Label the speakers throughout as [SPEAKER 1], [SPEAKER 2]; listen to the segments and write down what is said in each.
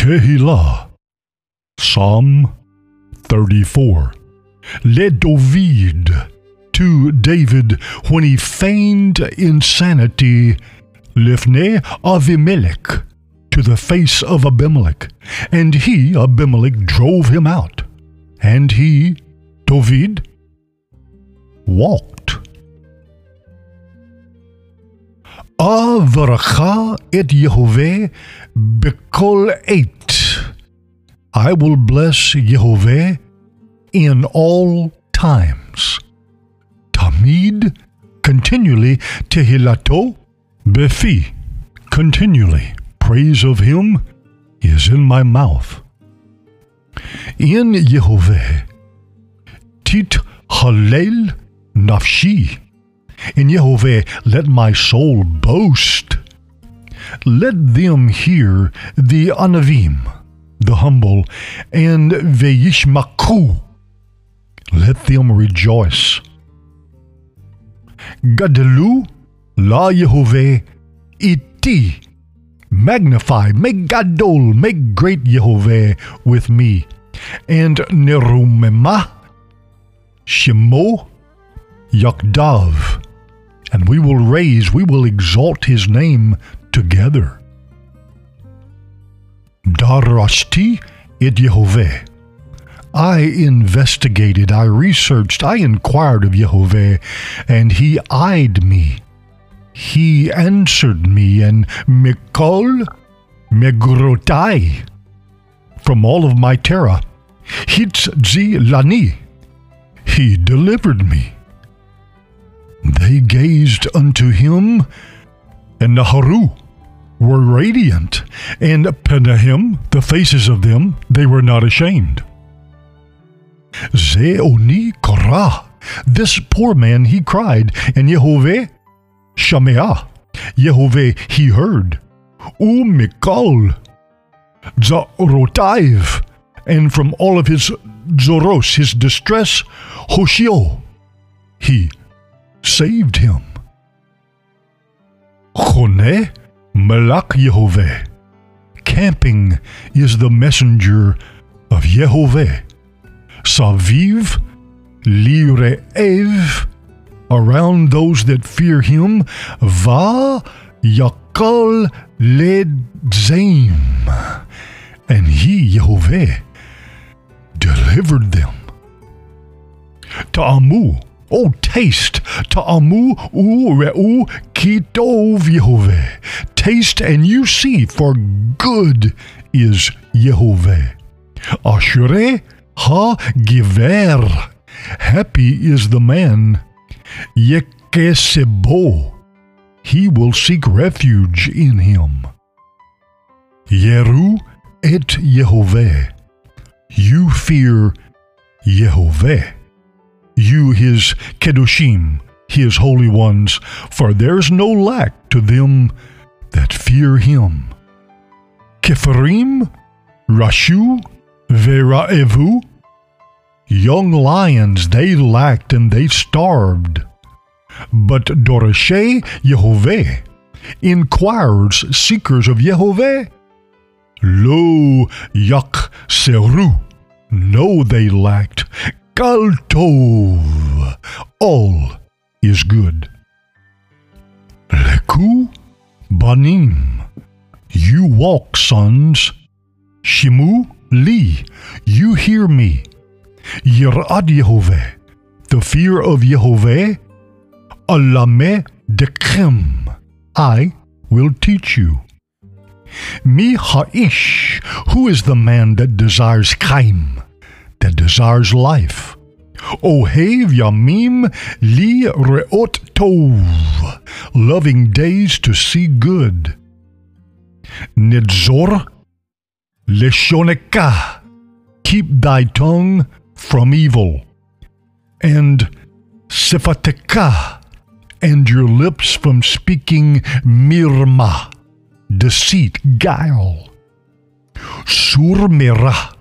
[SPEAKER 1] Tehillah, Psalm 34. Let David to David when he feigned insanity, Lifnei Avimelech, to the face of Abimelech, and he, Abimelech, drove him out, and he, David, walked. Avracha et Yehovah bekol eight. I will bless Yehovah in all times. Tamid, continually, tehilato, befi, continually. Praise of him is in my mouth. In Yehovah, tit halel nafshi. In Yehovah, let my soul boast. Let them hear the anavim, the humble, and veyishmaku. Let them rejoice. Gadelu la Yehovah iti. Magnify, make gadol, make great Yehovah with me. And nerumema shemo yakdav. And we will raise, we will exalt his name together. Darashti et Yehovah. I investigated, I researched, I inquired of Yehovah, and he eyed me. He answered me, and Mikol Megrotai from all of my terror. Hitzzi Lani. He delivered me. They gazed unto him, and Naharu were radiant, and Penahim, the faces of them, they were not ashamed. Zeoni Korah, this poor man he cried, and Yehovah Shameah, Yehovah he heard. U Mikal, Zarotaiv, and from all of his Zoros, his distress, Hoshio, he saved him. Chone Malak Yehovah. Camping is the messenger of Yehovah. Saviv Lire'ev around those that fear him. Va Yakal Ledzim. And he, Yehovah, delivered them. Ta'amu, oh taste, ta'amu u're'u kitov Yehovah. Taste and you see, for good is Yehovah. Ashere ha giver. Happy is the man. Yekesebo. He will seek refuge in him. Yeru et Yehovah. You fear Yehovah. You, his Kedoshim, his holy ones, for there's no lack to them that fear him. Kefarim, Rashu, Veraevu. Young lions they lacked and they starved. But Dorashe Yehovah, inquirers, seekers of Yehovah, Lo yak seru. No, they lacked. Kaltov. All is good. Leku banim. You walk, sons. Shimu li. You hear me. Yirad Yehovah. The fear of Yehovah. Alame dekhem. I will teach you. Mi ha'ish, who is the man that desires kaim, that desires life? Ohev yamim li reot tov, loving days to see good. Nidzor leshoneka, keep thy tongue from evil. And sifateka, and your lips from speaking mirma deceit, guile. Surmera,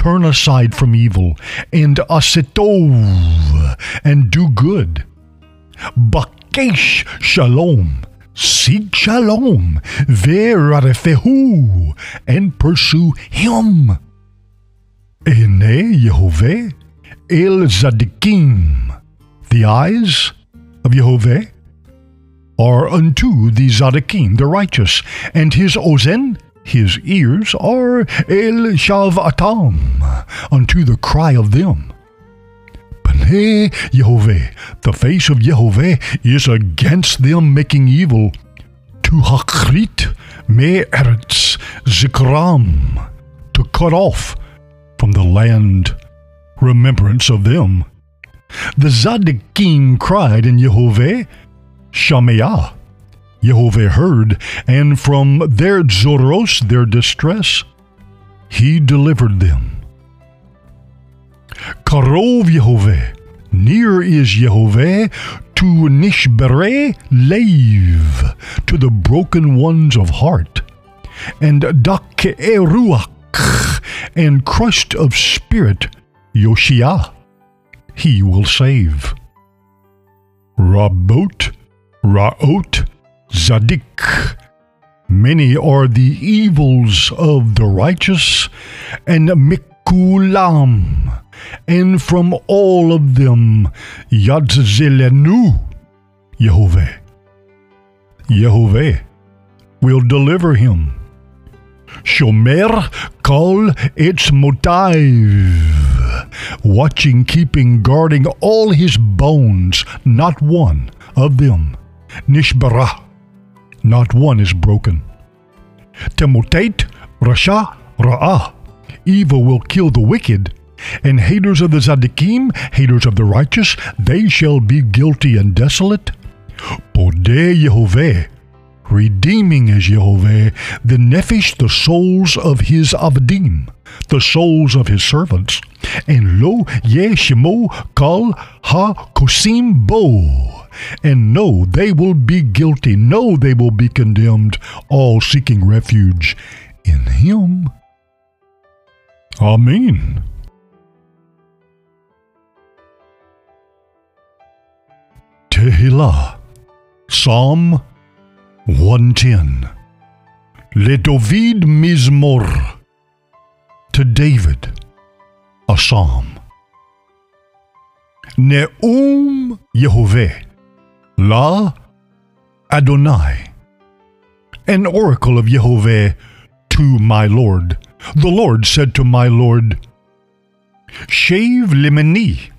[SPEAKER 1] turn aside from evil, and asetov, and do good. Bakesh shalom, seek shalom, ve'rarefehu, and pursue him. Ene Yehovah el Zadikim, the eyes of Yehovah are unto the Zadikim, the righteous, and his ozen, his ears, are el Shavatam, unto the cry of them. Paneh Yehovah, the face of Yehovah is against them making evil. To hakrit me eretz zikram, to cut off from the land remembrance of them. The Zadikim cried in Yehovah, Shameah. Yehovah heard, and from their Zoros, their distress, he delivered them. Karov Yehovah, near is Yehovah to Nishbere Leiv, to the broken ones of heart, and Dakeruach, and crushed of spirit, Yoshia, he will save. Rabot, Raot, Zadik, many are the evils of the righteous, and Mikulam, and from all of them Yadzilenu, Yehovah. Yehovah will deliver him. Shomer kol its motiv, watching, keeping, guarding all his bones, not one of them. Nishbara, not one is broken. Temotate, Rasha, Ra'ah, evil will kill the wicked, and haters of the Zadikim, haters of the righteous, they shall be guilty and desolate. Podeh Yehovah, redeeming is Yehovah, the nephesh, the souls of his avdim, the souls of his servants. And lo ye shemo kal ha kosim bo. And no, they will be guilty. No, they will be condemned, all seeking refuge in him. Amen. Tehillah, Psalm 110. Le David Mizmor, to David, a psalm. Neum Yehovah, La Adonai, an oracle of Jehovah to my Lord. The Lord said to my Lord, Shave limeni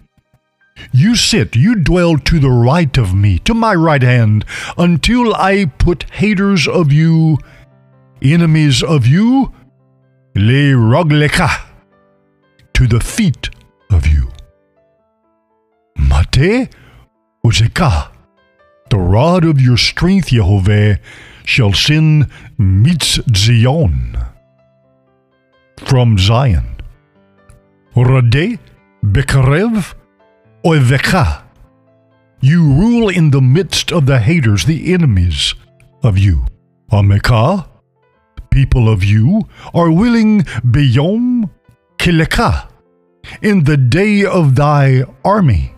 [SPEAKER 1] you sit, you dwell to the right of me, to my right hand, until I put haters of you, enemies of you, le rogleka, to the feet of you. Mate uzeka, the rod of your strength, Yehovah, shall send Zion from Zion. Rade Bekarev Oiveka. You rule in the midst of the haters, the enemies of you. Ameka, people of you, are willing beyom kileka, in the day of thy army.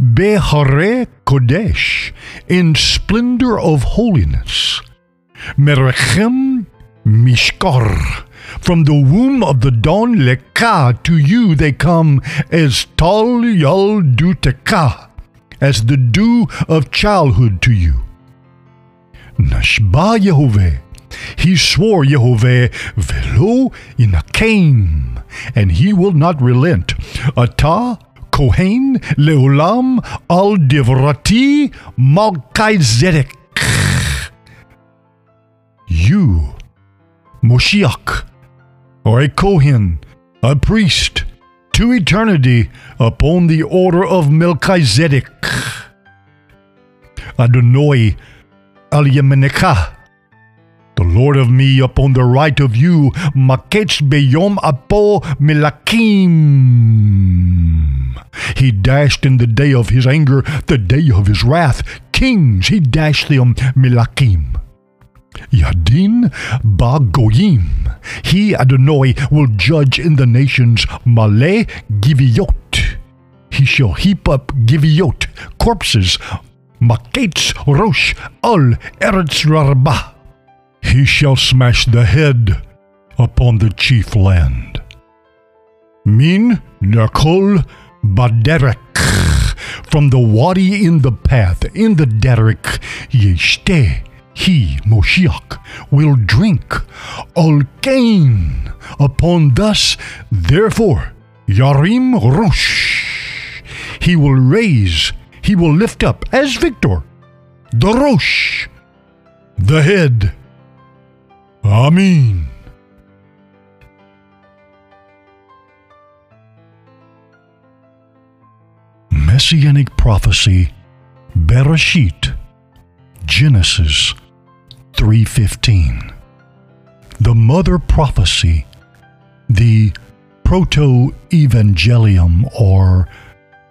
[SPEAKER 1] Behare Kodesh, in splendor of holiness. Merechem Mishkar, from the womb of the dawn, leka, to you they come as tal yal duteka, as the dew of childhood to you. Nashba Yehovah, he swore Yehovah, velo in a inakim, and he will not relent. Ata Kohen leolam al divrati. You, Moshiach, or a Kohen, a priest, to eternity upon the order of Melchizedek. Adonai Alyemenekah, the Lord of me upon the right of you, Maketz Beyom Apo Melakim. He dashed in the day of his anger, the day of his wrath, kings, he dashed them Melakim. Yadin Bagoyim. He, Adonai, will judge in the nations Malay Giviot. He shall heap up Giviot, corpses, Maketz Rosh Al Eretz Rarbah. He shall smash the head upon the chief land. Min Nerkol Baderek. From the wadi in the path, in the derek, Yeshte, he, Moshiach, will drink al kain upon thus, therefore, Yarim Rosh. He will raise, he will lift up as victor, the Rosh, the head. Amen. Messianic prophecy, Bereshit, Genesis 3:15. The mother prophecy, the proto-evangelium or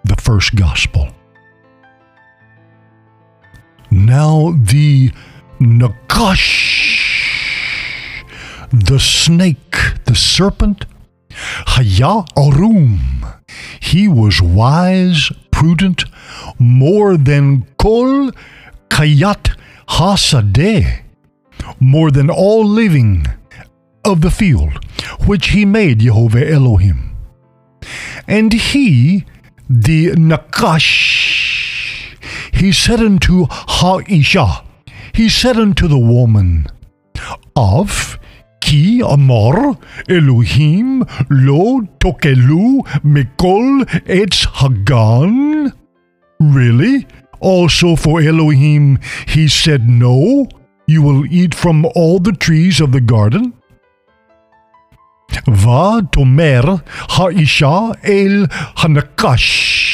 [SPEAKER 1] the first gospel. Now the Nakash, the snake, the serpent, Haya Arum, he was wise, prudent, more than Kol Kayat Hasadeh, more than all living of the field, which he made Jehovah Elohim. And he, the Nakash, he said unto Ha'isha, he said unto the woman, Of Ki amor Elohim lo tokelu mikol etz hagan? Really? Also for Elohim he said, No, you will eat from all the trees of the garden? Va tomer ha'isha el hanakash.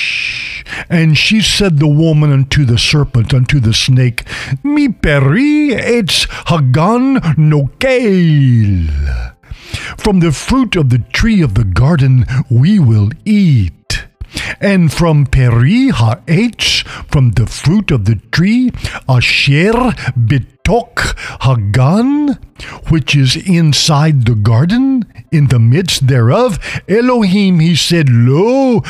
[SPEAKER 1] And she said the woman unto the serpent, unto the snake, Mi peri etz hagan nokel. From the fruit of the tree of the garden we will eat. And from peri ha'etz, from the fruit of the tree, asher bitok hagan, which is inside the garden, in the midst thereof, Elohim, he said, Lo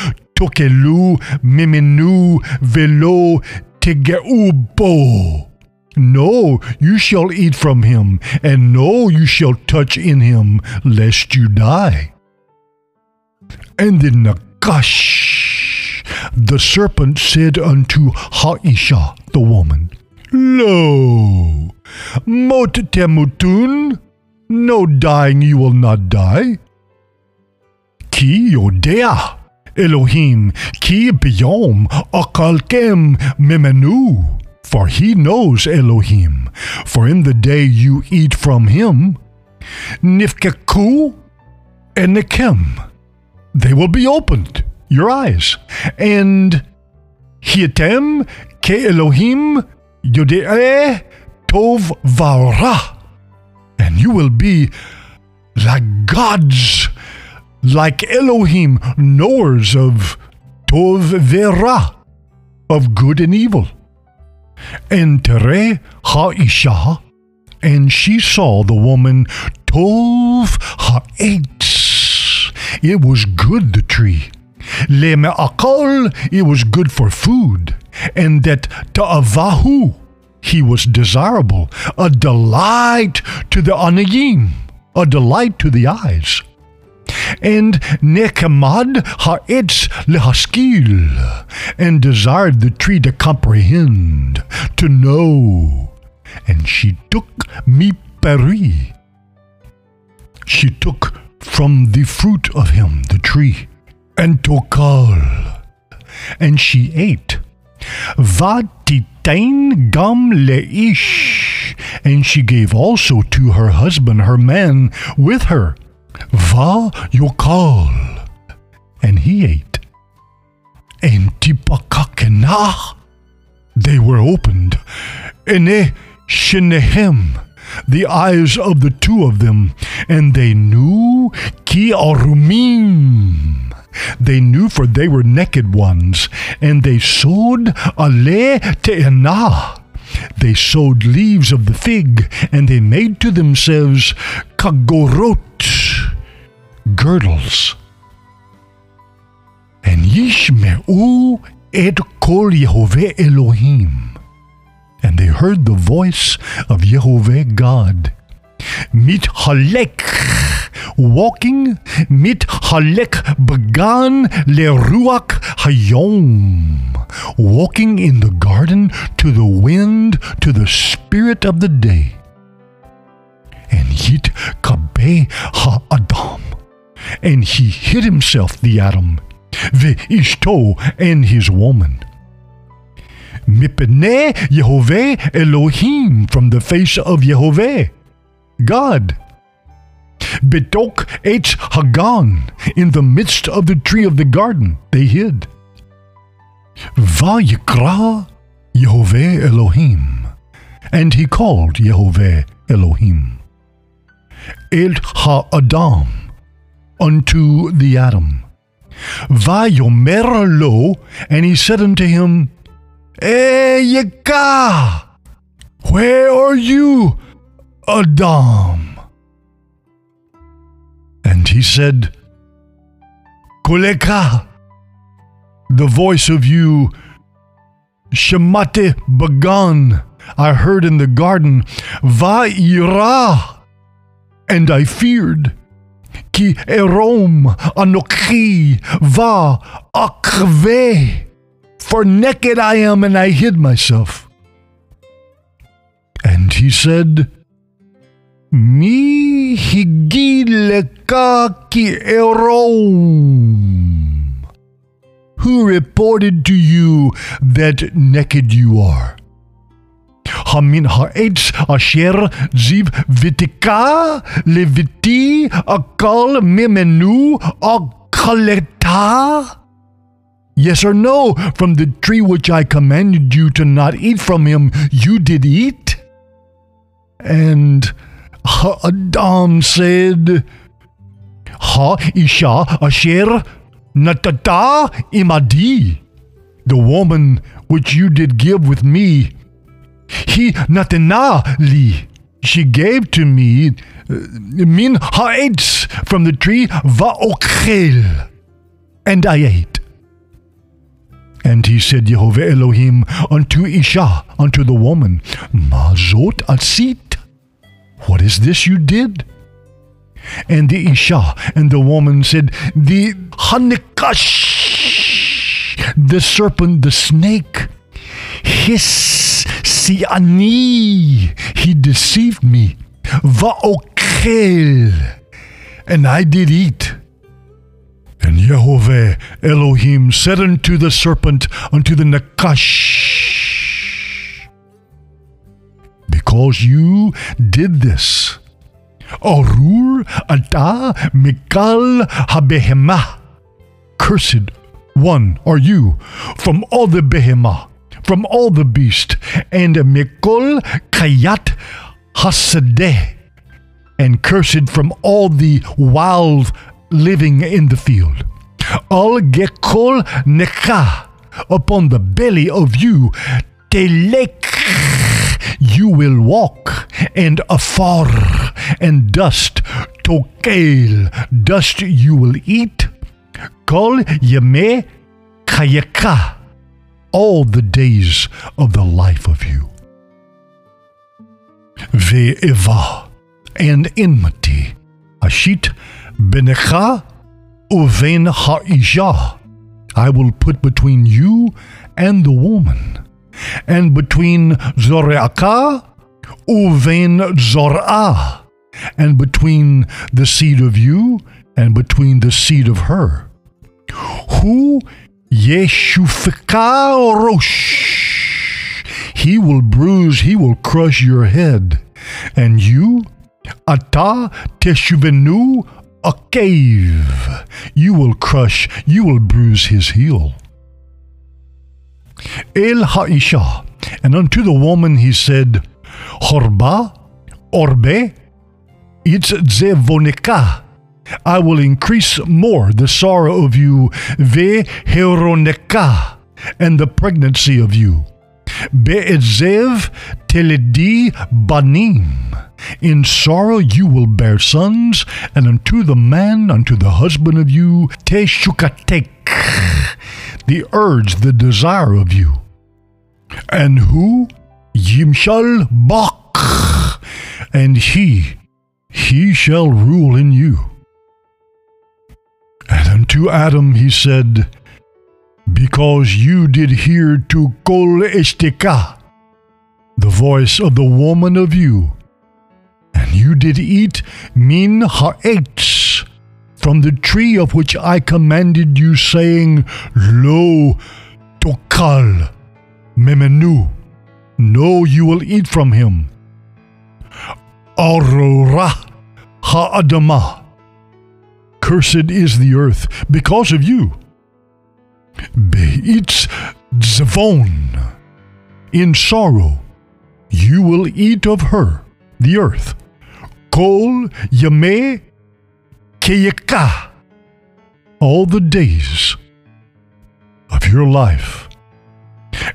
[SPEAKER 1] tokelu mimenu velo tegeubo. No, you shall eat from him, and no, you shall touch in him, lest you die. And the Nakash, the serpent said unto Ha'isha, the woman, Lo, mot temutun, no dying you will not die. Ki yodea, Elohim, ki biyom akalkem memenu. For he knows Elohim, for in the day you eat from him, nifkeku and nekem, they will be opened, your eyes, and hietem ke Elohim yodeh tov vara, and you will be like gods, like Elohim, knowers of tov vera, of good and evil. And tere ha'isha, and she saw the woman tov ha'etz. It was good, the tree. Le me'akol, it was good for food. And that ta'avahu, he was desirable, a delight to the anayim, a delight to the eyes. And Nekemad ha'etz lehaskil, and desired the tree to comprehend, to know. And she took mi peri. She took from the fruit of him, the tree, and tokal, and she ate. Vatitain gam leish, and she gave also to her husband, her man, with her. Va yokal, and he ate. And tipakakena, they were opened. Ene shenehem, the eyes of the two of them, and they knew ki arumim. They knew for they were naked ones, and they sewed ale te'enah. They sewed leaves of the fig, and they made to themselves kagorot, girdles. And yishme'u et kol Yehovah Elohim. And they heard the voice of Yehovah God. Mit halek, walking, mit halek began leruach hayom, walking in the garden to the wind, to the spirit of the day. And yit kabe ha adam, and he hid himself, the Adam, the ishto, and his woman. Mipnei Yehovah Elohim, from the face of Yehovah, God. Betok Eitz Hagan, in the midst of the tree of the garden, they hid. Vayikra Yehovah Elohim, and he called Yehovah Elohim. El Ha-Adam, unto the Adam. Vayomer lo, and he said unto him, eh, Eyeka, where are you, Adam? And he said, Kuleka, the voice of you, Shemate Bagan, I heard in the garden, Va'ira, and I feared. Ki erom anochi va akve. For naked I am, and I hid myself. And he said, Mi higileka ki erom. Who reported to you that naked you are? Hamin ha'etz asher ziv vitika leviti akal mimenu akaleta? Yes or no, from the tree which I commanded you to not eat from him, you did eat? And Adam said, Ha isha asher natata imadi, the woman which you did give with me, he natana li, she gave to me uh, min ha'etz from the tree va'ochel, and I ate. And he said, Jehovah Elohim, unto Isha, unto the woman, Mazot asit. What is this you did? And the Isha and the woman said, The Hanikash, the serpent, the snake, his siani, he deceived me. Va'okel, and I did eat. And Jehovah Elohim said unto the serpent, unto the Nakash, Because you did this, Arur ata mikal habehema, cursed one are you from all the behema, from all the beast, and mikol kayat hasadeh, and cursed from all the wild living in the field. Al gekol neka upon the belly of you, telek you will walk, and afar and dust tokel dust you will eat. Kol yeme kayaka all the days of the life of you. Ve'eva and enmity, ashit Benecha uven ha'isha. I will put between you and the woman, and between Zoreaka uven Zorah, and between the seed of you and between the seed of her. Who Yeshufika Rosh. He will bruise, he will crush your head. And you, Ata Teshuvenu a cave. You will crush, you will bruise his heel. El Ha'isha, and unto the woman he said, Horba, Orbe, it's Zevoneka. I will increase more the sorrow of you, Ve Heroneka, and the pregnancy of you. Be'ezev teledi banim. In sorrow you will bear sons, and unto the man, unto the husband of you, te teshukatek, the urge, the desire of you. And who? Yimshal Bach, and he, he shall rule in you. And unto Adam he said, Because you did hear to Kol Eshteka, the voice of the woman of you, and you did eat min ha'etz, from the tree of which I commanded you, saying, Lo tokal memenu, no, you will eat from him. Aurora ha'adamah, cursed is the earth because of you. Beitz zavon, in sorrow, you will eat of her, the earth. Kol yame keyeka, all the days of your life.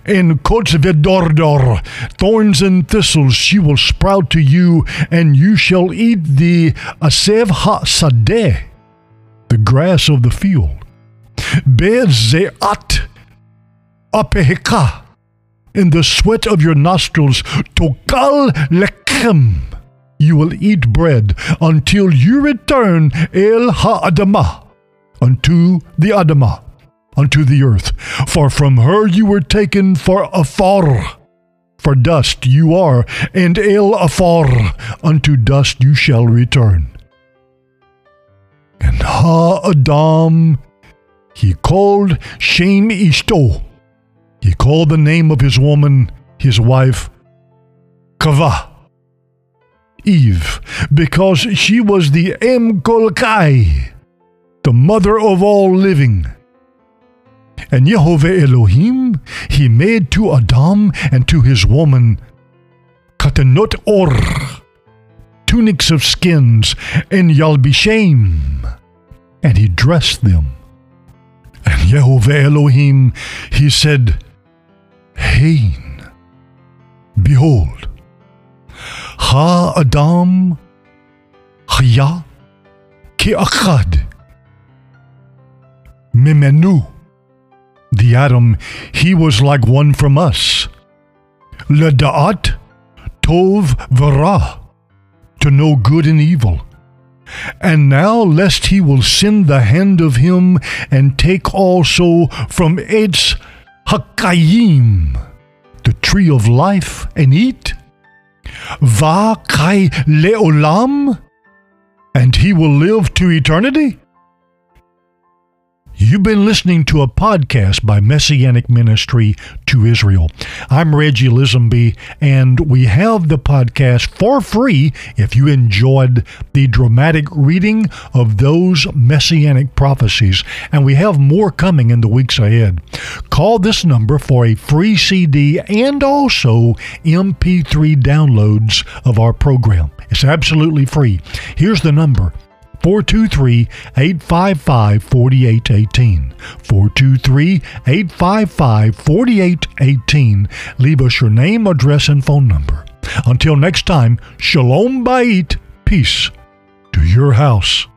[SPEAKER 1] In kotzvedordor, thorns and thistles she will sprout to you, and you shall eat the asev ha-sadeh, the grass of the field. Bezeat apeheka, in the sweat of your nostrils, tokal lechem, you will eat bread until you return el ha-adamah, unto the Adamah, unto the earth. For from her you were taken for afar. For dust you are, and el afar, unto dust you shall return. And Ha-Adam he called Shem Ishto. He called the name of his woman, his wife, Kava. Eve, because she was the Em Kolkai, the mother of all living. And Yehovah Elohim, he made to Adam and to his woman katanot or, tunics of skins, and yalbishem, and he dressed them. And Yehovah Elohim, he said, Hain, behold, Ha Adam Haya Ke'achad Mimenu The Adam, he was like one from us. Leda'at Tov Vara To know good and evil. And now, lest he will send the hand of him and take also from Etz Hakayim, the tree of life, and eat. Va kai leolam, and he will live to eternity? You've been listening to a podcast by Messianic Ministry to Israel. I'm Reggie Lisenby, and we have the podcast for free if you enjoyed the dramatic reading of those Messianic prophecies. And we have more coming in the weeks ahead. Call this number for a free CD and also MP3 downloads of our program. It's absolutely free. Here's the number 423 855 4818. 423 855 4818. Leave us your name, address, and phone number. Until next time, Shalom Bait, peace to your house.